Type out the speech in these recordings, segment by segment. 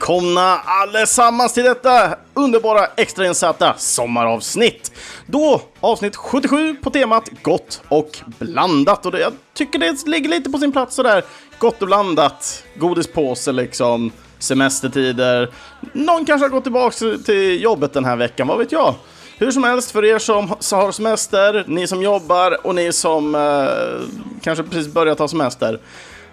välkomna allesammans till detta underbara extrainsatta sommaravsnitt. Då avsnitt 77 på temat gott och blandat. Och det, jag tycker det ligger lite på sin plats sådär. Gott och blandat, godispåse liksom, semestertider. Någon kanske har gått tillbaka till jobbet den här veckan, vad vet jag? Hur som helst, för er som har semester, ni som jobbar och ni som eh, kanske precis börjat ta semester.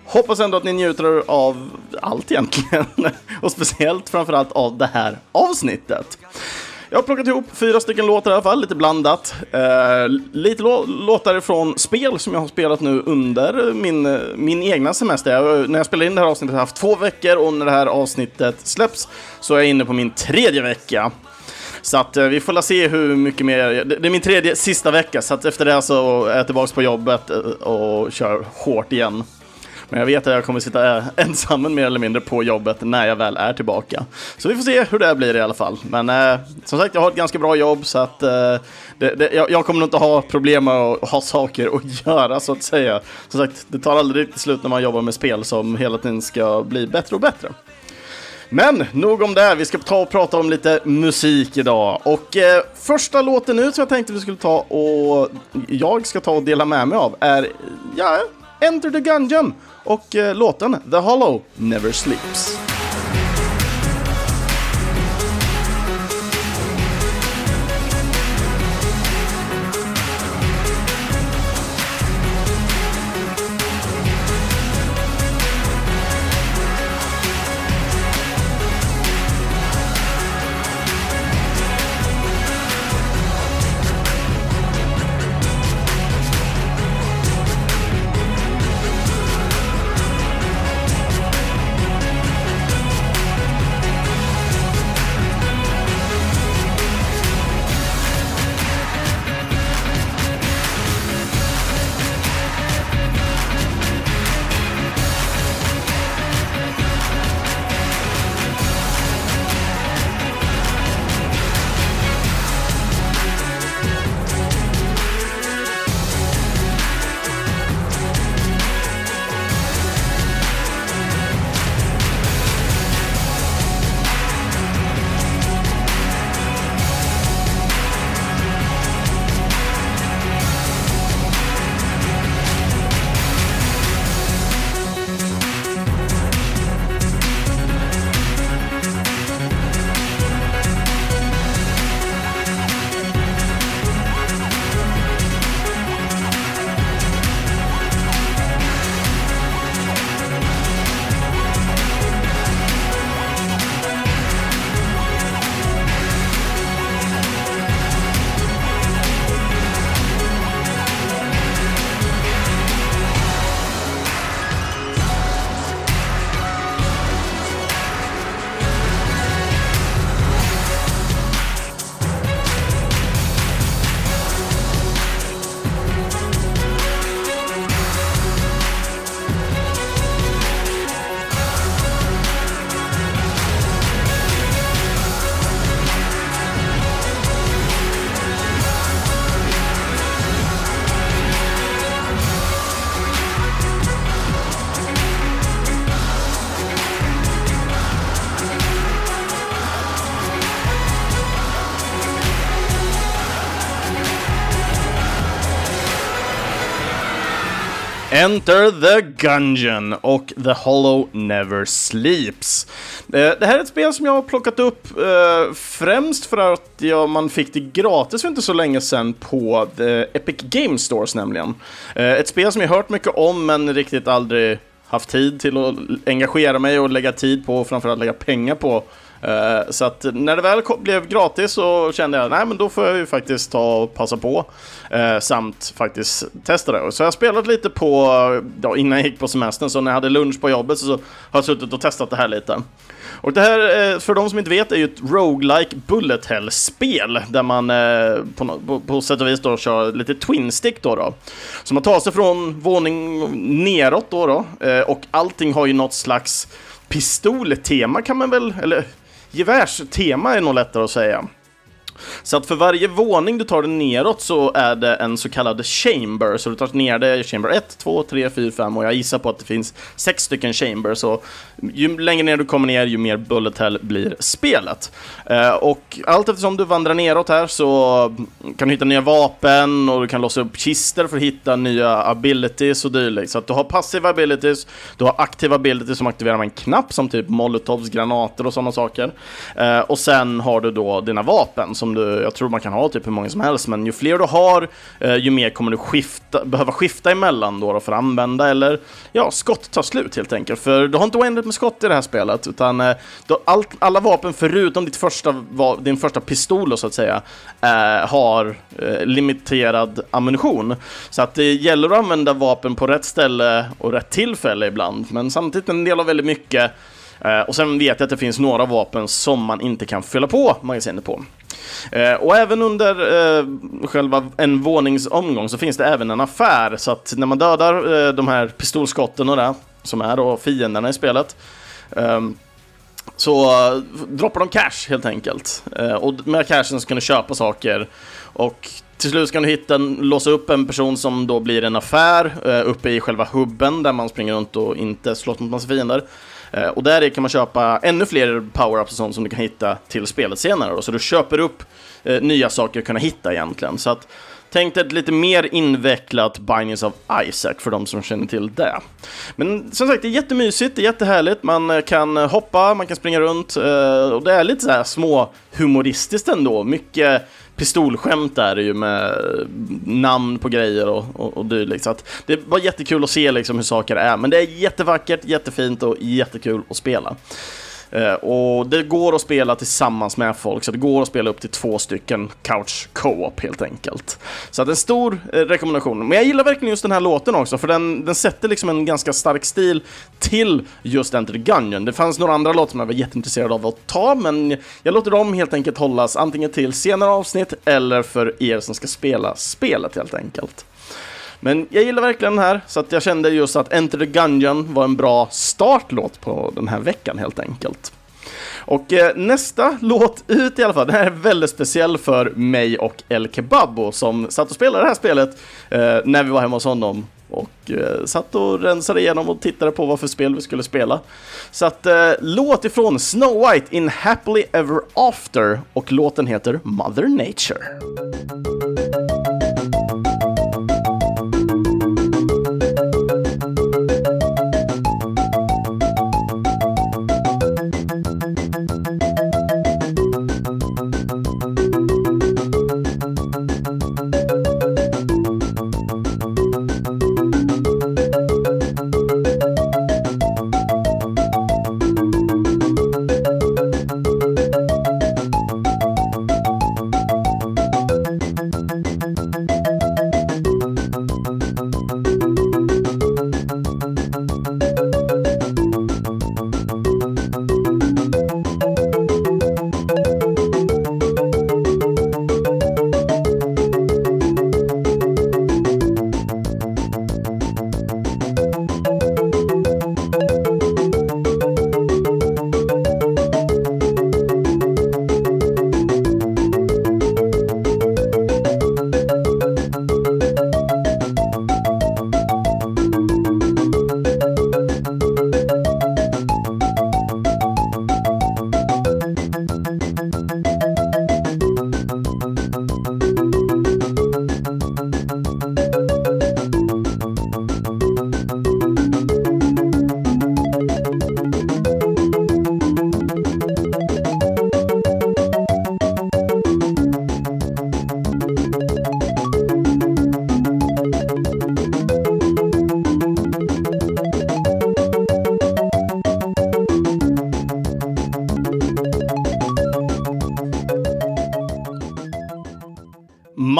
Hoppas ändå att ni njuter av allt egentligen. Och speciellt framförallt av det här avsnittet. Jag har plockat ihop fyra stycken låtar i alla fall, lite blandat. Eh, lite låtar från spel som jag har spelat nu under min, min egna semester. Jag, när jag spelar in det här avsnittet har jag haft två veckor och när det här avsnittet släpps så är jag inne på min tredje vecka. Så att eh, vi får se hur mycket mer, det är min tredje, sista vecka, så att efter det så är jag tillbaka på jobbet eh, och kör hårt igen. Men jag vet att jag kommer sitta ensam mer eller mindre på jobbet när jag väl är tillbaka. Så vi får se hur det blir i alla fall. Men eh, som sagt, jag har ett ganska bra jobb så att eh, det, det, jag, jag, kommer nog inte ha problem med att ha saker att göra så att säga. Som sagt, det tar aldrig riktigt slut när man jobbar med spel som hela tiden ska bli bättre och bättre. Men nog om det, vi ska ta och prata om lite musik idag. Och eh, första låten ut som jag tänkte vi skulle ta och jag ska ta och dela med mig av är, ja, Enter the Gungeon och eh, låten The Hollow Never Sleeps. Enter the Gungeon och The Hollow Never Sleeps. Eh, det här är ett spel som jag har plockat upp eh, främst för att man fick det gratis för inte så länge sedan på The Epic Game Stores nämligen. Eh, ett spel som jag hört mycket om men riktigt aldrig haft tid till att engagera mig och lägga tid på och framförallt lägga pengar på Eh, så att när det väl blev gratis så kände jag, nej men då får jag ju faktiskt ta och passa på. Eh, samt faktiskt testa det. Så jag har spelat lite på, ja, innan jag gick på semestern, så när jag hade lunch på jobbet så har jag suttit och testat det här lite. Och det här, eh, för de som inte vet, är ju ett roguelike bullet hell-spel där man på, på, på sätt och vis då kör lite twin stick då. då. Så man tar sig från våning neråt då, då och allting har ju något slags pistoltema kan man väl, eller gevärstema är nog lättare att säga. Så att för varje våning du tar dig neråt så är det en så kallad chamber. Så du tar ner det i chamber 1, 2, 3, 4, 5 och jag gissar på att det finns sex stycken chamber. Så ju längre ner du kommer ner, ju mer bullet hell blir spelet. Eh, och allt eftersom du vandrar neråt här så kan du hitta nya vapen och du kan låsa upp kister för att hitta nya abilities och dylikt. Så att du har passiva abilities, du har aktiva abilities som aktiverar med en knapp som typ molotovs, granater och sådana saker. Eh, och sen har du då dina vapen som du, jag tror man kan ha typ hur många som helst, men ju fler du har, eh, ju mer kommer du skifta, behöva skifta emellan då, då för att använda, eller ja, skott tar slut helt enkelt. För du har inte oändligt med skott i det här spelet, utan eh, då allt, alla vapen förutom ditt första, din första pistol då, så att säga, eh, har eh, limiterad ammunition. Så att det gäller att använda vapen på rätt ställe och rätt tillfälle ibland, men samtidigt en del av väldigt mycket Uh, och sen vet jag att det finns några vapen som man inte kan fylla på magasinet på. Eh, och även under eh, själva en våningsomgång så finns det även en affär, så att när man dödar eh, de här pistolskotten och det, som är då fienderna i spelet, ehm, så droppar de cash helt enkelt. Eh, och med cashen så kan du köpa saker och till slut kan du hitta, låsa upp en person som då blir en affär uppe i själva hubben där man springer runt och inte slåss mot massa fiender. Eh, och där kan man köpa ännu fler power-ups och sånt som du kan hitta till spelet senare. Då. Så du köper upp eh, nya saker att kunna hitta egentligen. Så att, Tänk dig ett lite mer invecklat Bindings of Isaac för de som känner till det. Men som sagt, det är jättemysigt, det är jättehärligt, man eh, kan hoppa, man kan springa runt och det är lite så här små humoristiskt ändå. Mycket pistolskämt där ju med namn på grejer och, och, och dylikt. Så att det var jättekul att se liksom hur saker är. Men det är jättevackert, jättefint och jättekul att spela. Eh, och det går att spela tillsammans med folk, så det går att spela upp till två stycken couch co-op helt enkelt. Så att en stor eh, rekommendation. Men jag gillar verkligen just den här låten också, för den, den sätter liksom en ganska stark stil till just Enter the Gungeon. Det fanns några andra låtar som jag var jätteintresserad av att ta, men jag låter dem helt enkelt hållas antingen till senare avsnitt eller för er som ska spela spelet helt enkelt. Men jag gillar verkligen den här, så att jag kände just att Enter the Gungeon var en bra startlåt på den här veckan helt enkelt. Och eh, nästa låt ut i alla fall, den här är väldigt speciell för mig och El Kebabo som satt och spelade det här spelet eh, när vi var hemma hos honom och eh, satt och rensade igenom och tittade på vad för spel vi skulle spela. Så att eh, låt ifrån Snow White in Happily Ever After och låten heter Mother Nature.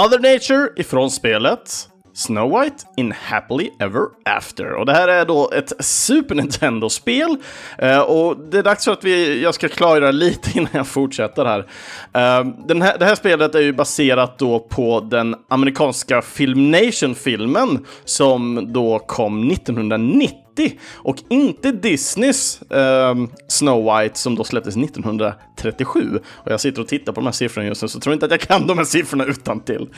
Mother Nature ifrån spelet Snow White in Happily Ever After. Och det här är då ett Super Nintendo-spel. Uh, och det är dags för att vi, jag ska klargöra lite innan jag fortsätter här. Uh, den här. Det här spelet är ju baserat då på den amerikanska Film Nation-filmen som då kom 1990 1990 och inte Disneys eh, Snow White som då släpptes 1937. Och jag sitter och tittar på de här siffrorna just nu så tror inte att jag kan de här siffrorna utan till.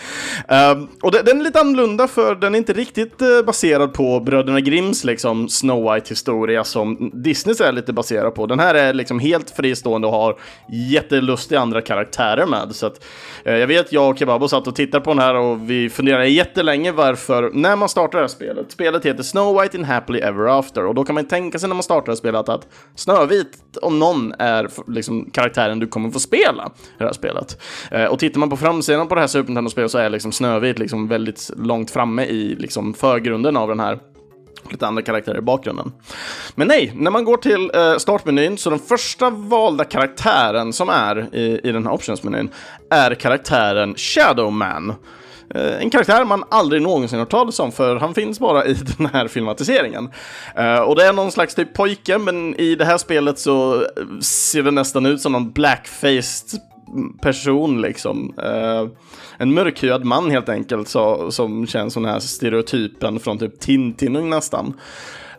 Eh, och det, den är lite annorlunda för den är inte riktigt eh, baserad på Bröderna Grimms liksom Snow White historia som Disneys är lite baserad på. Den här är liksom helt fristående och har jättelustiga andra karaktärer med. Så att, eh, jag vet, jag och Kebabo satt och tittade på den här och vi funderade jättelänge varför, när man startar det här spelet, spelet heter Snow White in Happily Ever After och då kan man tänka sig när man startar det spelet att Snövit, om någon, är liksom karaktären du kommer få spela i det här spelet. Eh, och tittar man på framsidan på det här Super Nintendo-spelet så är liksom Snövit liksom väldigt långt framme i liksom förgrunden av den här lite andra karaktärer i bakgrunden. Men nej, när man går till eh, startmenyn så den första valda karaktären som är i, i den här optionsmenyn är karaktären Shadowman. Eh, en karaktär man aldrig någonsin hört talas om för han finns bara i den här filmatiseringen. Eh, och det är någon slags typ pojke men i det här spelet så eh, ser det nästan ut som någon blackfaced person liksom. Uh, en mörkhyad man helt enkelt så, som känns som den här stereotypen från typ Tintin nästan.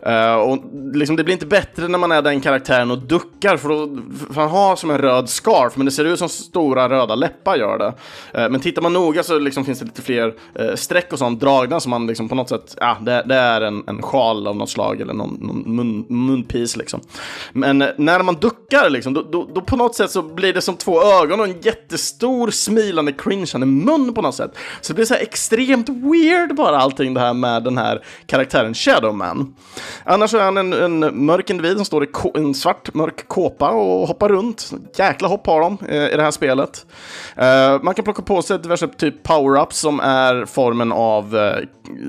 Uh, och liksom, det blir inte bättre när man är den karaktären och duckar, för, då, för han har som en röd scarf, men det ser ut som stora röda läppar gör det. Uh, men tittar man noga så liksom finns det lite fler uh, streck och sånt dragna som man liksom på något sätt, ja, det, det är en, en sjal av något slag eller någon, någon mun, munpis liksom. Men när man duckar liksom, då, då, då, på något sätt så blir det som två ögon och en jättestor smilande cringeande mun på något sätt. Så det blir så här extremt weird bara allting det här med den här karaktären Shadowman. Annars är han en, en mörk individ som står i en svart mörk kåpa och hoppar runt. Jäkla hopp har de eh, i det här spelet. Eh, man kan plocka på sig diverse typ power-ups som är formen av, eh,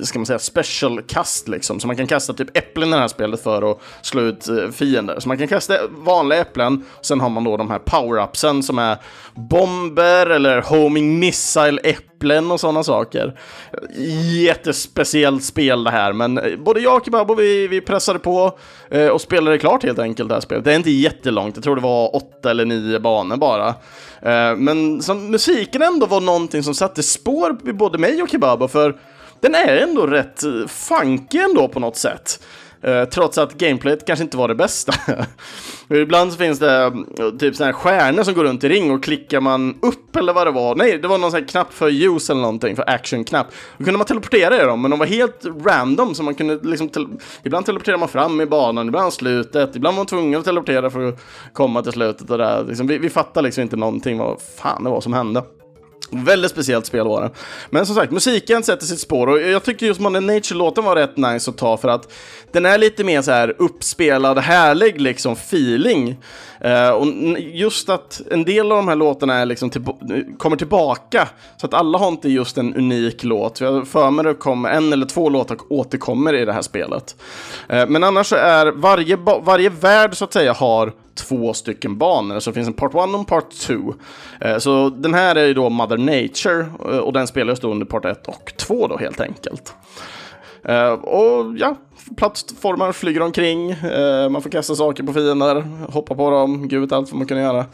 ska man säga, special-kast liksom. Så man kan kasta typ äpplen i det här spelet för att slå ut eh, fiender. Så man kan kasta vanliga äpplen, sen har man då de här power-upsen som är bomber eller homing missile-äpplen och sådana saker. Jättespeciellt spel det här, men eh, både jag och Kebabo vi, vi pressade på eh, och spelade klart helt enkelt det här spelet. Det är inte jättelångt, jag tror det var åtta eller nio banor bara. Men som musiken ändå var någonting som satte spår i både mig och Kebabo, för den är ändå rätt eh, funky ändå på något sätt. Eh, trots att gameplayet kanske inte var det bästa. Ibland så finns det eh, typ sådana här stjärnor som går runt i ring och klickar man upp eller vad det var. Nej, det var någon sån här knapp för use eller någonting, för action-knapp. Då kunde man teleportera i dem, men de var helt random så man kunde liksom... Te ibland teleporterar man fram i banan, ibland slutet, ibland var man tvungen att teleportera för att komma till slutet och där. Liksom, vi, vi fattade liksom inte någonting vad fan det var som hände. Väldigt speciellt spel var det. Men som sagt, musiken sätter sitt spår och jag tyckte just Modern Nature-låten var rätt nice att ta för att den är lite mer så här uppspelad, härlig liksom feeling. Uh, och just att en del av de här låtarna är liksom till, kommer tillbaka, så att alla har inte just en unik låt. Jag för mig det kommer en eller två låtar återkommer i det här spelet. Uh, men annars så är varje, varje värld så att säga har två stycken banor, så det finns en Part 1 och en Part 2. Eh, så den här är ju då Mother Nature eh, och den spelas då under Part 1 och 2 då helt enkelt. Eh, och ja, plattformar flyger omkring, man får kasta saker på fiender, hoppa på dem, gud vet allt vad man kan göra.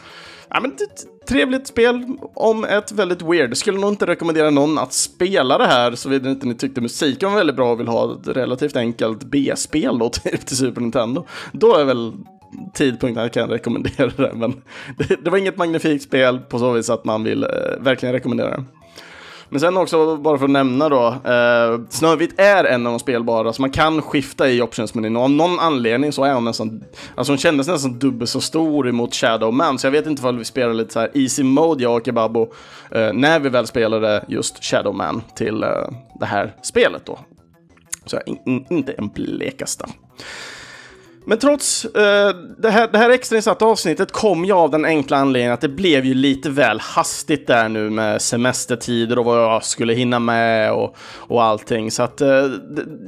Ja, men ett trevligt spel om ett väldigt weird. Skulle nog inte rekommendera någon att spela det här såvida inte ni tyckte musiken var väldigt bra och vill ha ett relativt enkelt B-spel då till Super Nintendo. Då är väl tidpunkten jag kan rekommendera det, men det, det var inget magnifikt spel på så vis att man vill eh, verkligen rekommendera det. Men sen också, bara för att nämna då, eh, Snövit är en av de spelbara, så man kan skifta i optionsmenyn och av någon anledning så är hon nästan, alltså hon kändes nästan dubbelt så stor emot Shadow Man, så jag vet inte om vi spelar lite så här easy mode, jag och Kebabo, eh, när vi väl spelade just Shadow Man till eh, det här spelet då. Så in, in, inte en blekaste. Men trots eh, det, här, det här extrainsatta avsnittet kom jag av den enkla anledningen att det blev ju lite väl hastigt där nu med semestertider och vad jag skulle hinna med och, och allting. Så att eh,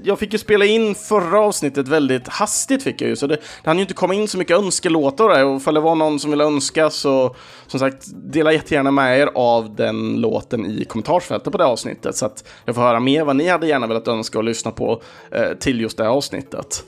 jag fick ju spela in förra avsnittet väldigt hastigt fick jag ju, så det, det hann ju inte komma in så mycket önskelåtar där och ifall det var någon som ville önska så som sagt, dela jättegärna med er av den låten i kommentarsfältet på det avsnittet så att jag får höra mer vad ni hade gärna velat önska och lyssna på eh, till just det avsnittet.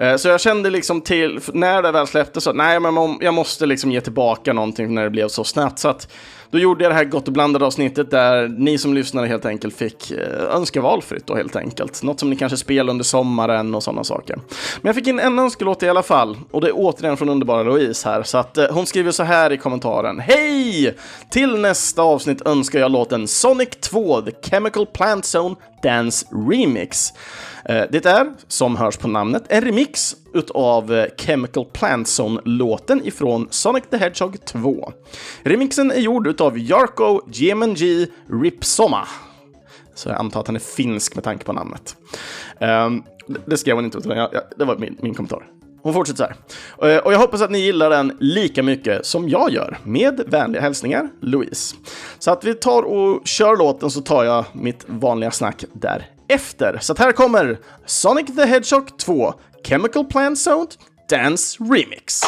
Eh, så jag kände liksom till, när det väl släpptes, så nej men jag måste liksom ge tillbaka någonting när det blev så snabbt. Så att då gjorde jag det här Gott och blandade avsnittet där ni som lyssnade helt enkelt fick eh, önska valfritt då helt enkelt. Något som ni kanske spelar under sommaren och sådana saker. Men jag fick in en önskelåt i alla fall och det är återigen från underbara Louise här. Så att eh, hon skriver så här i kommentaren. Hej! Till nästa avsnitt önskar jag låten Sonic 2 The Chemical Plant Zone Dance Remix. Eh, det är, som hörs på namnet, en remix utav eh, Chemical Plant Zone-låten ifrån Sonic the Hedgehog 2. Remixen är gjord utav Jarko Gemenji Ripsoma. Så jag antar att han är finsk med tanke på namnet. Ehm, det- skrev hon inte, utan jag, jag, det var min, min kommentar. Hon fortsätter så här. Eh, och jag hoppas att ni gillar den lika mycket som jag gör. Med vänliga hälsningar, Louise. Så att vi tar och kör låten så tar jag mitt vanliga snack där efter, Så att här kommer Sonic the Hedgehog 2 Chemical Plant Zone Dance Remix.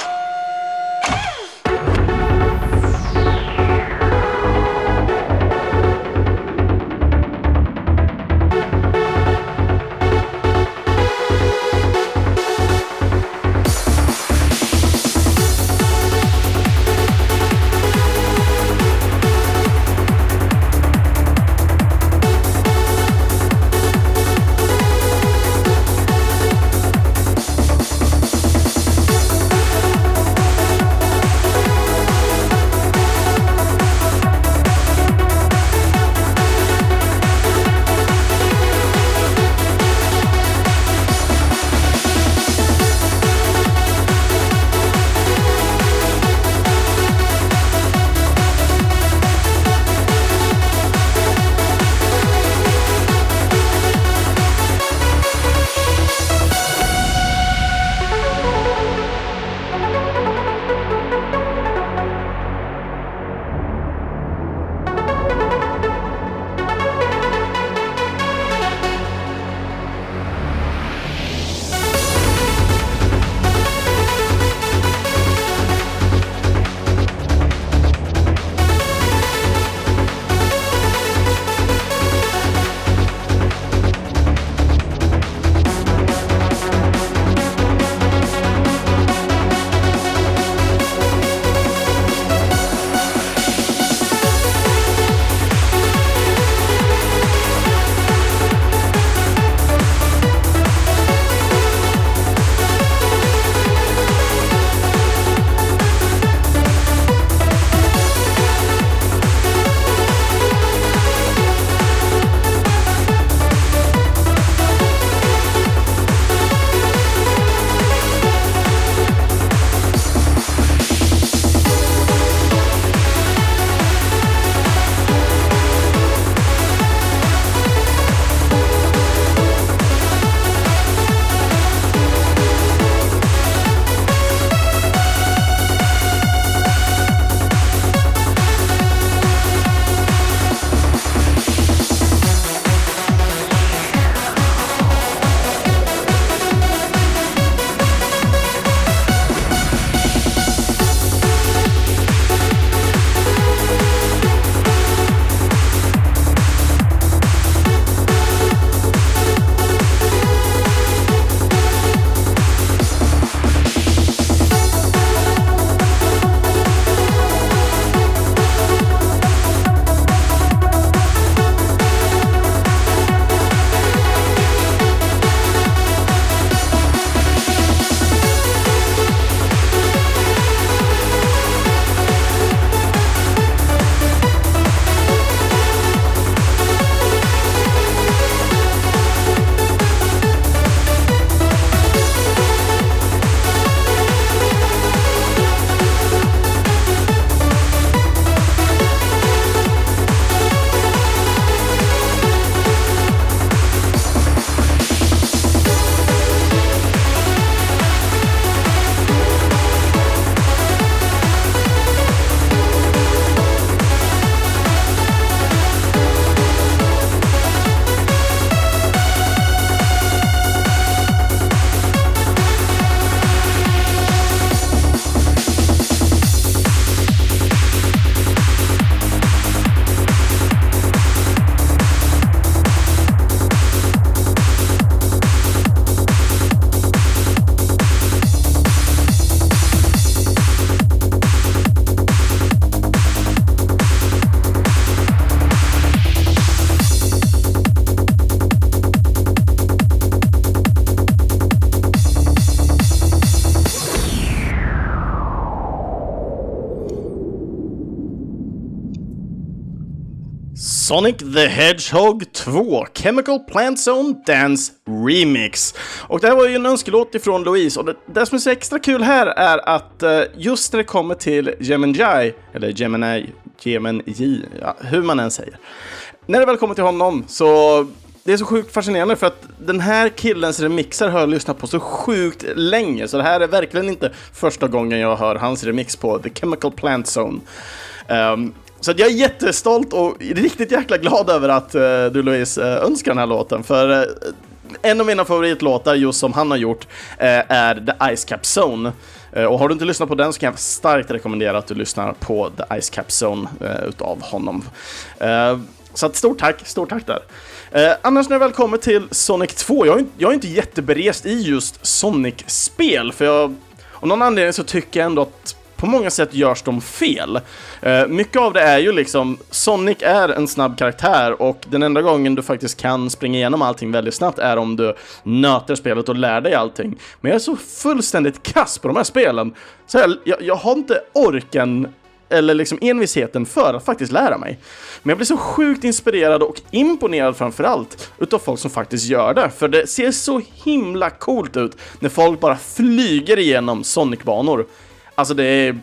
Sonic the Hedgehog 2 Chemical Plant Zone Dance Remix. Och det här var ju en önskelåt ifrån Louise och det, det som är så extra kul här är att uh, just när det kommer till Gemini, eller Gemini, Gemini, ja, hur man än säger. När det väl kommer till honom så det är så sjukt fascinerande för att den här killens remixer har jag lyssnat på så sjukt länge, så det här är verkligen inte första gången jag hör hans remix på The Chemical Plant Zone. Um, så jag är jättestolt och riktigt jäkla glad över att eh, du Louise eh, önskar den här låten, för eh, en av mina favoritlåtar just som han har gjort är The Ice Cap Zone. Och har du inte lyssnat på den så kan jag starkt rekommendera att du lyssnar på The Ice Cap Zone utav honom. Så att stort tack, stort tack där. Eh, annars när det väl kommer till Sonic 2, jag är, jag är inte jätteberest i just Sonic-spel, för jag, av någon anledning så tycker jag ändå att på många sätt görs de fel. Eh, mycket av det är ju liksom, Sonic är en snabb karaktär och den enda gången du faktiskt kan springa igenom allting väldigt snabbt är om du nöter spelet och lär dig allting. Men jag är så fullständigt kass på de här spelen, så jag, jag, jag har inte orken eller liksom envisheten för att faktiskt lära mig. Men jag blir så sjukt inspirerad och imponerad framförallt utav folk som faktiskt gör det, för det ser så himla coolt ut när folk bara flyger igenom Sonic-banor. Alltså det är...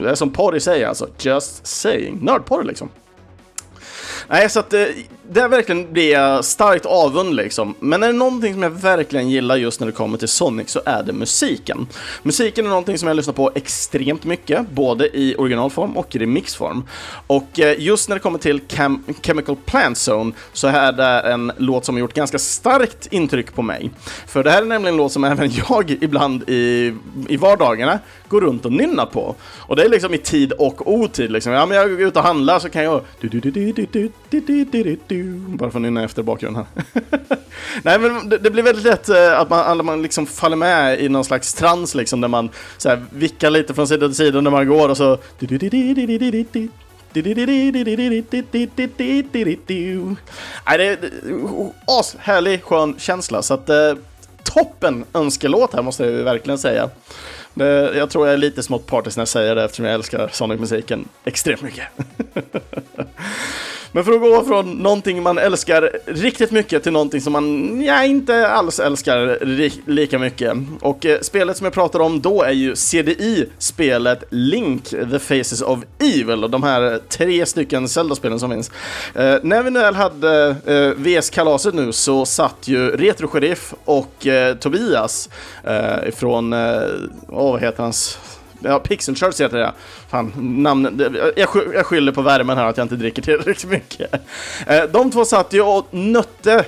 Det är som porr i sig alltså, just saying. Nördporr liksom. Nej, så att eh, det, verkligen blir jag starkt avund liksom. Men är det någonting som jag verkligen gillar just när det kommer till Sonic så är det musiken. Musiken är någonting som jag lyssnar på extremt mycket, både i originalform och i remixform. Och just när det kommer till Chem Chemical Plant Zone så är det en låt som har gjort ganska starkt intryck på mig. För det här är nämligen en låt som även jag ibland i, i vardagarna går runt och nynnar på. Och det är liksom i tid och otid liksom. Ja, men jag går ut och handlar så kan jag bara för att nynna efter bakgrunden här. Nej, men det, det, blir väldigt lätt eh, att man, man liksom faller med i någon slags trans liksom, där man så här, vickar lite från sida till sida när man går och så... Nej, det är ashärlig skön känsla, så att eh, toppen önskelåt här måste jag ju verkligen säga. Det, jag tror jag är lite smått partisk när jag säger det eftersom jag älskar Sonic-musiken extremt mycket. Men för att gå från någonting man älskar riktigt mycket till någonting som man ja, inte alls älskar lika mycket. Och eh, spelet som jag pratar om då är ju CDI-spelet Link, The Faces of Evil, och de här tre stycken Zelda-spelen som finns. Eh, när vi väl hade eh, VS-kalaset nu så satt ju Retro Sheriff och eh, Tobias eh, ifrån, eh, vad heter hans Ja, Pixel Church heter det. Fan, namn, jag, jag skyller på värmen här att jag inte dricker tillräckligt mycket. Eh, de två satt ju och nötte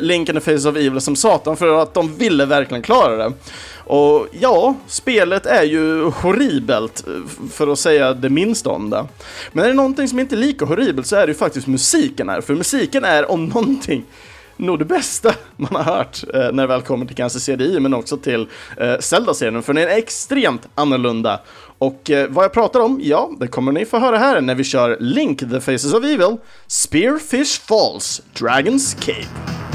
Link and the Face of Evil som satan för att de ville verkligen klara det. Och ja, spelet är ju horribelt, eh, för att säga det minsta om det. Men är det någonting som inte är lika horribelt så är det ju faktiskt musiken här, för musiken är om någonting nog det bästa man har hört eh, när det väl kommer till kanske CDI, men också till eh, Zelda-serien, för den är extremt annorlunda. Och eh, vad jag pratar om, ja, det kommer ni få höra här när vi kör Link, The Faces of Evil, Spearfish Falls, Dragon's Cave.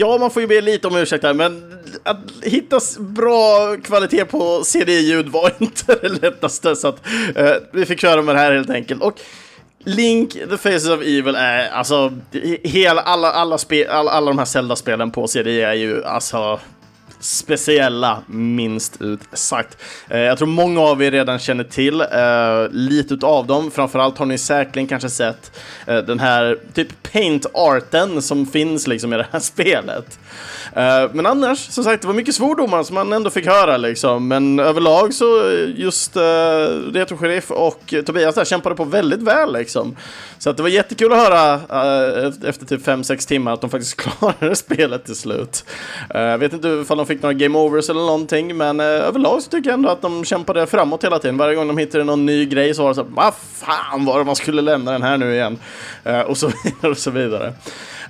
Ja, man får ju be lite om ursäkt här, men att hitta bra kvalitet på CD-ljud var inte det lättaste, så att eh, vi fick köra med det här helt enkelt. Och Link, The Faces of Evil är, alltså, hela, alla, alla, spe, alla, alla de här Zelda-spelen på CD är ju, alltså, speciella, minst ut sagt. Eh, jag tror många av er redan känner till eh, lite av dem. Framförallt har ni säkerligen kanske sett eh, den här typ paint-arten som finns liksom i det här spelet. Men annars, som sagt, det var mycket svordomar som man ändå fick höra liksom. Men överlag så just uh, Retro Sheriff och Tobias där kämpade på väldigt väl liksom. Så att det var jättekul att höra uh, efter typ 5-6 timmar att de faktiskt klarade spelet till slut. Jag vet inte ifall de fick några game overs eller någonting, men eh, överlag så tycker jag ändå att de kämpade framåt hela tiden. Varje gång de hittade någon ny grej så var det så vad fan var det man skulle lämna den här nu igen? Eh, och så vidare och så vidare.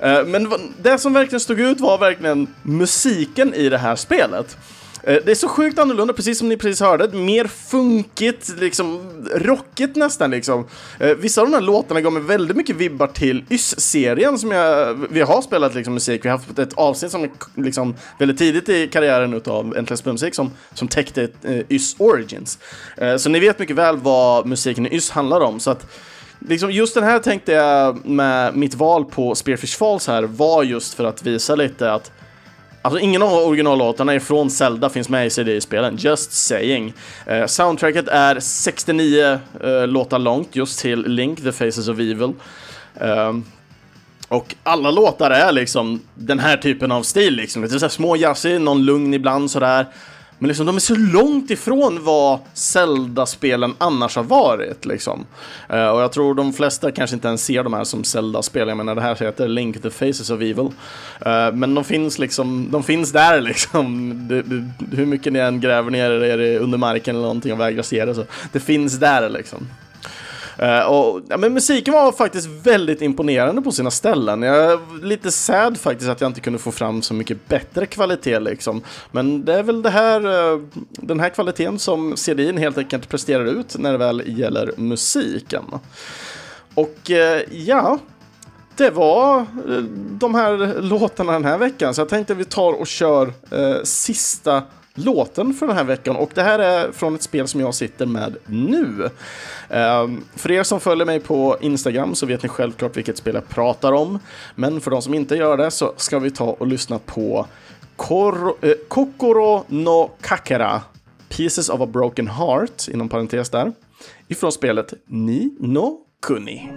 Eh, men det som verkligen stod ut var verkligen musiken i det här spelet. Eh, det är så sjukt annorlunda, precis som ni precis hörde. Mer funkigt, liksom rockigt nästan liksom. Eh, vissa av de här låtarna gav mig väldigt mycket vibbar till Ys-serien som jag, vi har spelat liksom musik. Vi har haft ett avsnitt som liksom väldigt tidigt i karriären utav Äntligen Spelmusik som, som täckte eh, Ys Origins. Så ni vet mycket väl vad musiken i Ys handlar om. Så att liksom just den här tänkte jag med mitt val på Spearfish Falls här var just för att visa lite att Alltså ingen av originallåtarna ifrån Zelda finns med i CD-spelen, just saying. Eh, soundtracket är 69 eh, låtar långt just till Link, The Faces of Evil. Eh, och alla låtar är liksom den här typen av stil liksom. Lite så små jazzig, någon lugn ibland sådär. Men liksom, de är så långt ifrån vad Zelda-spelen annars har varit. Liksom. Uh, och jag tror de flesta kanske inte ens ser de här som Zelda-spel. Jag menar, det här heter Link the Faces of Evil. Uh, men de finns liksom, de finns där liksom. Det, det, hur mycket ni än gräver ner er under marken eller någonting och vägrar se det så. Det finns där liksom. Eh, och, ja, men musiken var faktiskt väldigt imponerande på sina ställen. Jag är lite sad faktiskt att jag inte kunde få fram så mycket bättre kvalitet liksom. Men det är väl det här, eh, den här kvaliteten som CDin helt enkelt presterar ut när det väl gäller musiken. Och eh, ja, det var de här låtarna den här veckan. Så jag tänkte att vi tar och kör sista låten för den här veckan och det här är från ett spel som jag sitter med nu. Um, för er som följer mig på Instagram så vet ni självklart vilket spel jag pratar om. Men för de som inte gör det så ska vi ta och lyssna på Kor eh, Kokoro no Kakera Pieces of a Broken Heart, inom parentes där, ifrån spelet Ni no Kuni.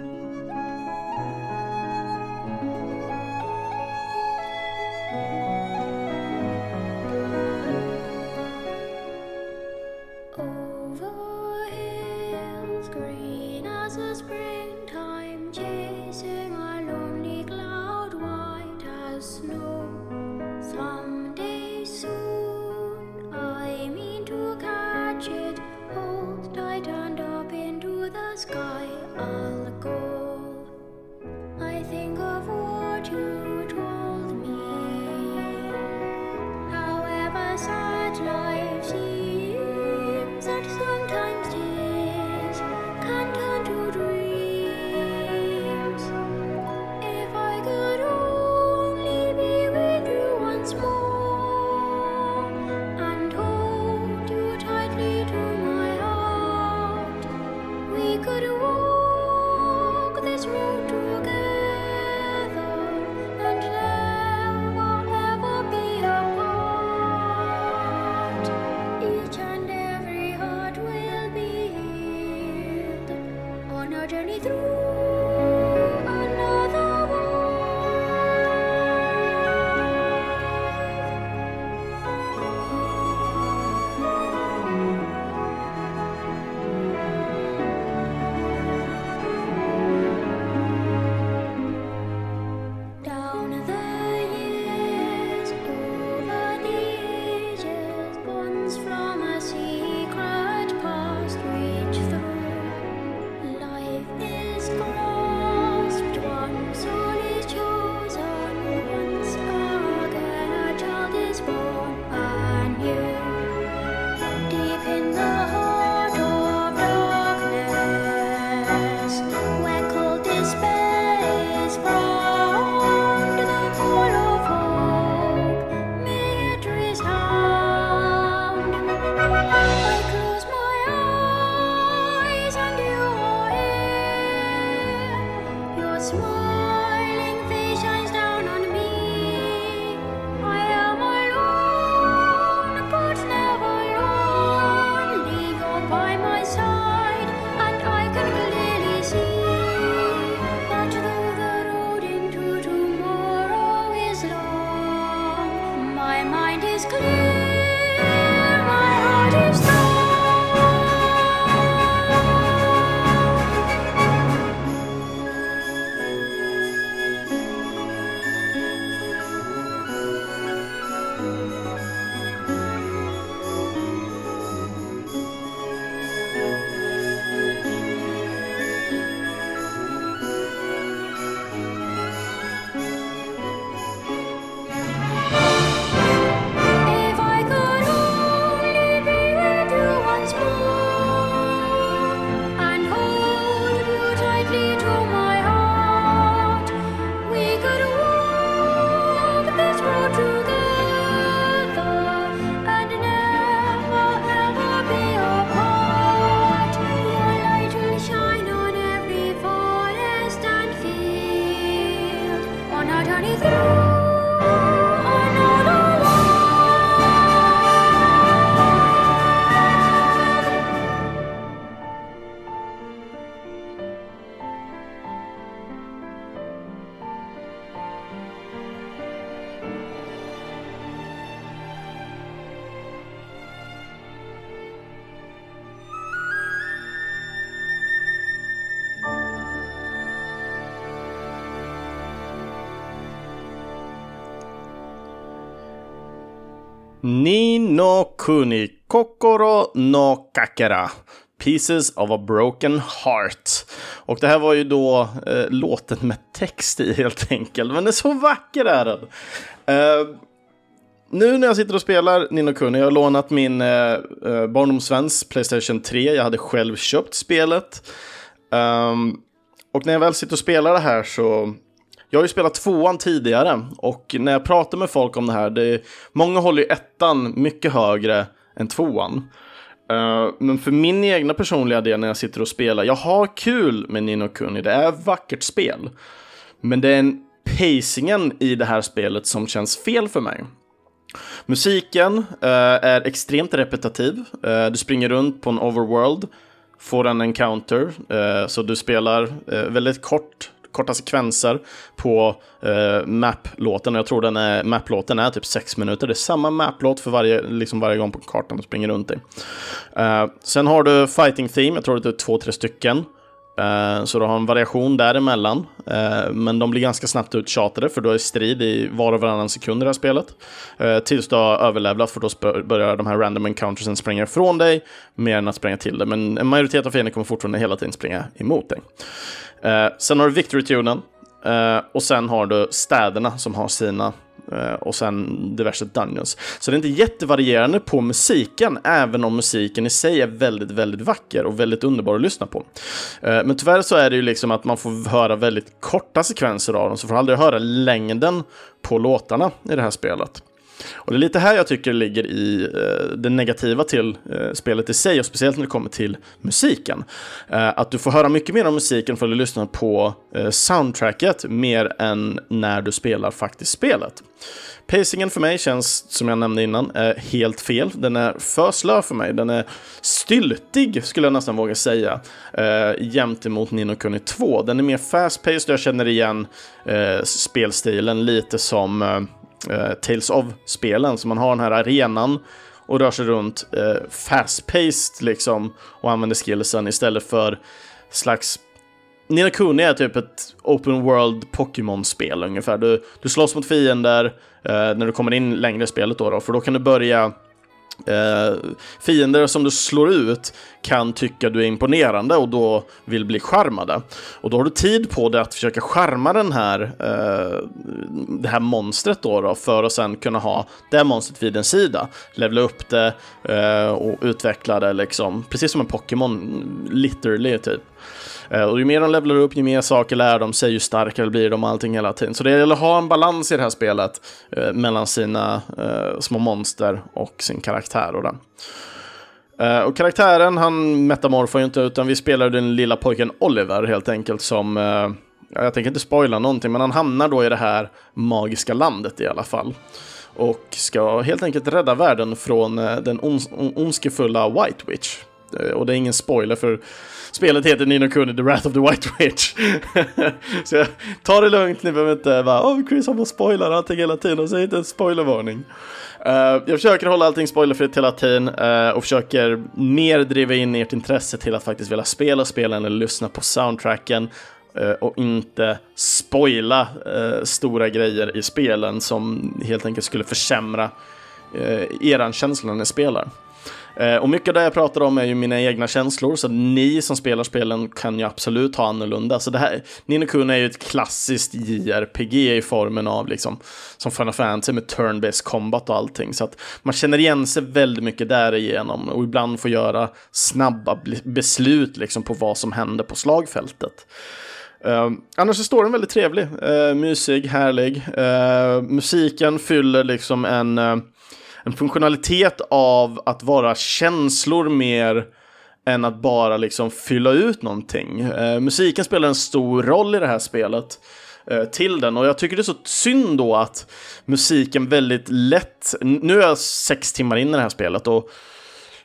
Kuni Kokoro no Kakera. Pieces of a Broken Heart. Och det här var ju då eh, låten med text i helt enkelt. Men det är så vacker är den. Eh, nu när jag sitter och spelar Nino Kuni, jag har lånat min eh, eh barndomsväns Playstation 3. Jag hade själv köpt spelet. Um, och när jag väl sitter och spelar det här så jag har ju spelat tvåan tidigare och när jag pratar med folk om det här, det är, många håller ju ettan mycket högre än tvåan. Uh, men för min egna personliga del när jag sitter och spelar, jag har kul med Nino Kuni, det är ett vackert spel. Men det är en pacingen i det här spelet som känns fel för mig. Musiken uh, är extremt repetitiv. Uh, du springer runt på en overworld, får en encounter, så du spelar väldigt kort korta sekvenser på eh, map-låten. Jag tror den är, map-låten är typ sex minuter. Det är samma map-låt för varje, liksom varje gång på kartan du springer runt i. Eh, sen har du fighting theme, jag tror det är två, tre stycken. Eh, så du har en variation däremellan. Eh, men de blir ganska snabbt uttjatade för du är strid i var och varannan sekund i det här spelet. Eh, tills du har överlevlat för då börjar de här random encountersen springa ifrån dig mer än att springa till dig. Men en majoritet av fiender kommer fortfarande hela tiden springa emot dig. Eh, sen har du victory-tunen. Eh, och sen har du städerna som har sina Eh, och sen diverse dungeons. Så det är inte jättevarierande på musiken, även om musiken i sig är väldigt, väldigt vacker och väldigt underbar att lyssna på. Eh, men tyvärr så är det ju liksom att man får höra väldigt korta sekvenser av dem, så får aldrig höra längden på låtarna i det här spelet. Och det är lite här jag tycker ligger i eh, det negativa till eh, spelet i sig och speciellt när det kommer till musiken. Eh, att du får höra mycket mer om musiken för att lyssna på eh, soundtracket mer än när du spelar faktiskt spelet. Pacingen för mig känns, som jag nämnde innan, eh, helt fel. Den är för slö för mig. Den är styltig, skulle jag nästan våga säga, eh, jämt emot Nino Kuni 2. Den är mer fast-paced och jag känner igen eh, spelstilen lite som eh, eh, Tales of-spelen. Så man har den här arenan och rör sig runt eh, fast-paced liksom och använder skillsen istället för slags Nina Kuni är typ ett open world Pokémon-spel ungefär. Du, du slåss mot fiender eh, när du kommer in längre i spelet då, då, för då kan du börja Eh, fiender som du slår ut kan tycka du är imponerande och då vill bli charmade. Och då har du tid på dig att försöka charma den här, eh, det här monstret då, då, för att sen kunna ha det monstret vid din sida. Levla upp det eh, och utveckla det liksom, precis som en Pokémon, literally typ. Eh, och ju mer de levlar upp, ju mer saker lär de sig, ju starkare blir de och allting hela tiden. Så det gäller att ha en balans i det här spelet eh, mellan sina eh, små monster och sin karaktär. Och, den. Eh, och karaktären, han metamorfar ju inte, utan vi spelar den lilla pojken Oliver helt enkelt som eh, jag tänker inte spoila någonting, men han hamnar då i det här magiska landet i alla fall. Och ska helt enkelt rädda världen från eh, den ondskefulla White Witch. Eh, och det är ingen spoiler för spelet heter Nino Kuni The Wrath of the White Witch. så jag, ta det lugnt, ni behöver inte bara Åh, oh, Chris har på spoilar allting hela tiden och säger inte en spoilervarning. Uh, jag försöker hålla allting spoilerfritt hela tiden uh, och försöker mer driva in ert intresse till att faktiskt vilja spela spelen eller lyssna på soundtracken och inte spoila stora grejer i spelen som helt enkelt skulle försämra eh, eran känsla när ni spelar. Eh, och mycket av det jag pratar om är ju mina egna känslor, så ni som spelar spelen kan ju absolut ha annorlunda. Så det här, Nino är ju ett klassiskt JRPG i formen av liksom, som Final Fantasy med turn-based combat och allting. Så att man känner igen sig väldigt mycket därigenom och ibland får göra snabba beslut liksom på vad som händer på slagfältet. Uh, annars är storyn väldigt trevlig, uh, mysig, härlig. Uh, musiken fyller liksom en en funktionalitet av att vara känslor mer än att bara liksom fylla ut någonting. Eh, musiken spelar en stor roll i det här spelet eh, till den och jag tycker det är så synd då att musiken väldigt lätt, nu är jag sex timmar in i det här spelet och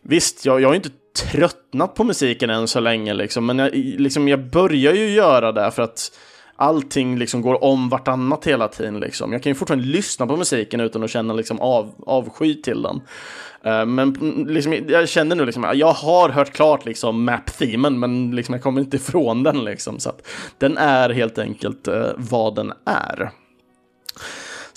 visst, jag, jag är inte tröttnat på musiken än så länge liksom, men jag, liksom, jag börjar ju göra det för att allting liksom går om vartannat hela tiden. Liksom. Jag kan ju fortfarande lyssna på musiken utan att känna liksom av, avsky till den. Uh, men liksom, jag känner nu liksom, jag har hört klart liksom map-themen, men liksom, jag kommer inte ifrån den. Liksom, så att den är helt enkelt uh, vad den är.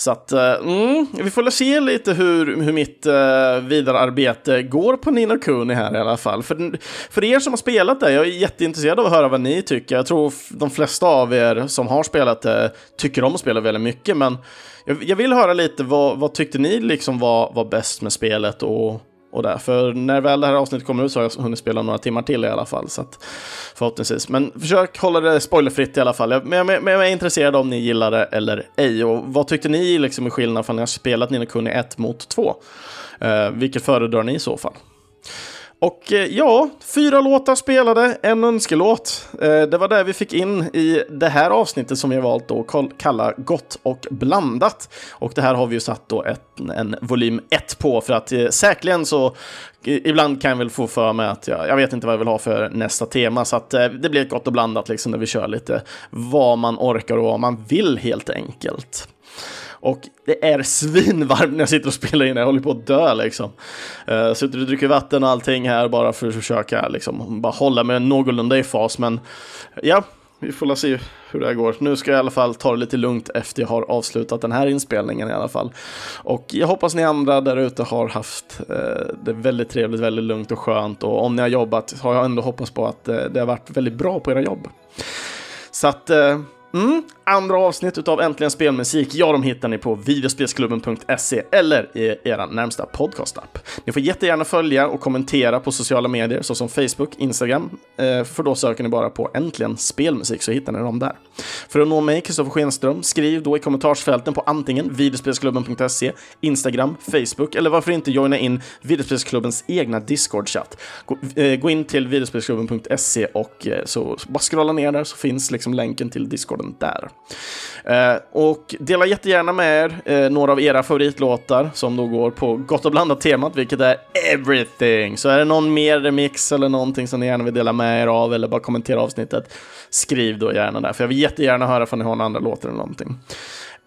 Så att, eh, mm, vi får se lite hur, hur mitt uh, vidare arbete går på Nino Kuni här i alla fall. För, för er som har spelat det, jag är jätteintresserad av att höra vad ni tycker. Jag tror de flesta av er som har spelat det tycker om att spela väldigt mycket, men jag, jag vill höra lite vad, vad tyckte ni liksom var, var bäst med spelet och och där. För när väl det här avsnittet kommer ut så har jag hunnit spela några timmar till i alla fall. Så att, förhoppningsvis. Men försök hålla det spoilerfritt i alla fall. Men jag, men jag är intresserad om ni gillar det eller ej. Och vad tyckte ni liksom i skillnad från när jag spelat Nina Kuni 1 mot 2? Eh, vilket föredrar ni i så fall? Och eh, ja, fyra låtar spelade, en önskelåt. Eh, det var det vi fick in i det här avsnittet som vi har valt att kalla Gott och blandat. Och det här har vi ju satt då ett, en volym 1 på för att eh, säkerligen så ibland kan jag väl få för mig att jag, jag vet inte vad jag vill ha för nästa tema så att eh, det blir ett gott och blandat liksom när vi kör lite vad man orkar och vad man vill helt enkelt. Och det är svinvarmt när jag sitter och spelar in, jag håller på att dö liksom. Uh, sitter och dricker vatten och allting här bara för att försöka liksom bara hålla mig någorlunda i fas. Men ja, vi får se hur det här går. Nu ska jag i alla fall ta det lite lugnt efter jag har avslutat den här inspelningen i alla fall. Och jag hoppas ni andra där ute har haft eh, det väldigt trevligt, väldigt lugnt och skönt. Och om ni har jobbat har jag ändå hoppats på att eh, det har varit väldigt bra på era jobb. Så att eh, Mm. Andra avsnitt av Äntligen Spelmusik, ja, de hittar ni på videospelsklubben.se eller i er närmsta podcastapp. Ni får jättegärna följa och kommentera på sociala medier såsom Facebook, Instagram, eh, för då söker ni bara på Äntligen Spelmusik så hittar ni dem där. För att nå mig, Kristoffer Schenström, skriv då i kommentarsfälten på antingen videospelsklubben.se, Instagram, Facebook eller varför inte joina in videospelsklubbens egna Discord-chatt. Gå, eh, in till videospelsklubben.se och eh, så bara scrolla ner där så finns liksom länken till Discord podden där. Eh, och dela jättegärna med er eh, några av era favoritlåtar som då går på gott och blandat temat, vilket är everything. Så är det någon mer remix eller någonting som ni gärna vill dela med er av eller bara kommentera avsnittet, skriv då gärna där, för jag vill jättegärna höra om ni har några andra låtar eller någonting.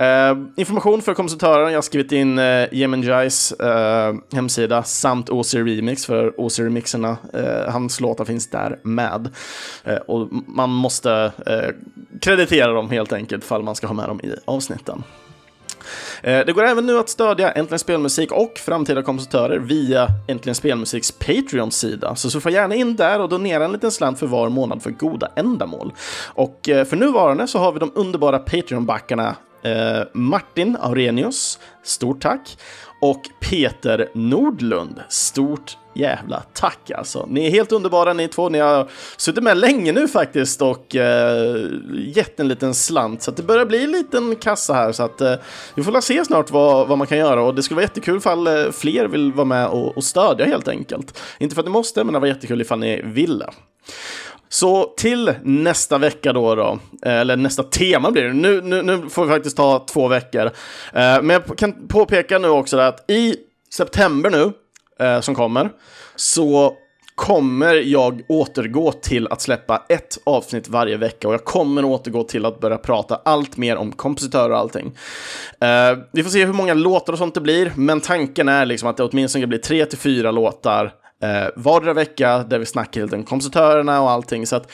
Uh, information för kompositören, jag har skrivit in eh, uh, Jemen Jais uh, hemsida samt OC Remix för OC Remixerna. Uh, hans låtar finns där med. Uh, och man måste kreditera dem helt enkelt fall man ska ha med dem i avsnitten. Det går även nu att stödja Äntligen Spelmusik och framtida kompositörer via Äntligen Spelmusiks Patreon-sida. Så surfa gärna in där och donera en liten slant för var månad för goda ändamål. Och för nuvarande så har vi de underbara Patreon-backarna Eh, Martin Aurenius, stort tack. Och Peter Nordlund, stort jävla tack alltså. Ni är helt underbara ni två. Ni har suttit med länge nu faktiskt och eh, gett en liten slant. Så det börjar bli en liten kassa här. Så att eh, vi får se snart vad, vad man kan göra. Och det skulle vara jättekul ifall eh, fler vill vara med och, och stödja helt enkelt. Inte för att ni måste, men det var jättekul ifall ni ville. Så till nästa vecka då, då eh, eller nästa tema blir det. Nu, nu, nu får vi faktiskt ta två veckor. Eh, men jag kan påpeka nu också att i september nu, eh, som kommer, så kommer jag återgå till att släppa ett avsnitt varje vecka och jag kommer återgå till att börja prata allt mer om kompositörer och allting. Uh, vi får se hur många låtar och sånt det blir, men tanken är liksom att det åtminstone blir tre till fyra låtar eh, vardera vecka där vi snackar helt om kompositörerna och allting. Så att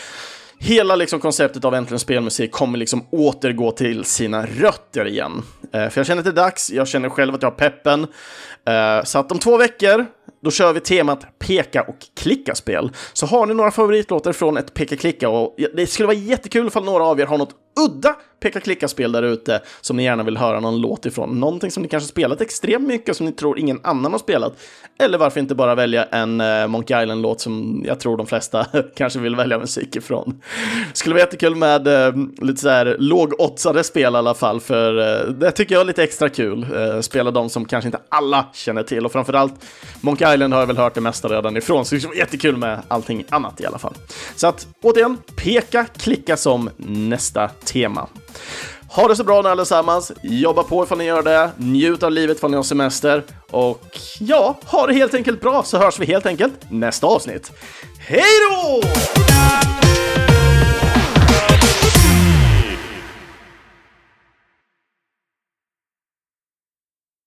hela liksom konceptet av Äntligen Spelmusik kommer liksom återgå till sina rötter igen. Eh, för jag känner att det är dags, jag känner själv att jag har peppen. Eh, så att om två veckor, då kör vi temat peka och klicka-spel. Så har ni några favoritlåtar från ett peka-klicka och det skulle vara jättekul ifall några av er har något udda peka-klicka-spel där ute som ni gärna vill höra någon låt ifrån. Någonting som ni kanske spelat extremt mycket som ni tror ingen annan har spelat. Eller varför inte bara välja en eh, Monkey Island-låt som jag tror de flesta kanske vill välja musik ifrån. Skulle vara jättekul med eh, lite så här lågoddsade spel i alla fall, för eh, det tycker jag är lite extra kul. Eh, spela de som kanske inte alla känner till och framförallt Monkey Island har jag väl hört det mesta redan ifrån, så det skulle vara jättekul med allting annat i alla fall. Så att återigen, peka, klicka som nästa tema. Ha det så bra nu allesammans, jobba på ifall ni gör det, njut av livet ifall ni har semester och ja, ha det helt enkelt bra så hörs vi helt enkelt nästa avsnitt. Hej då!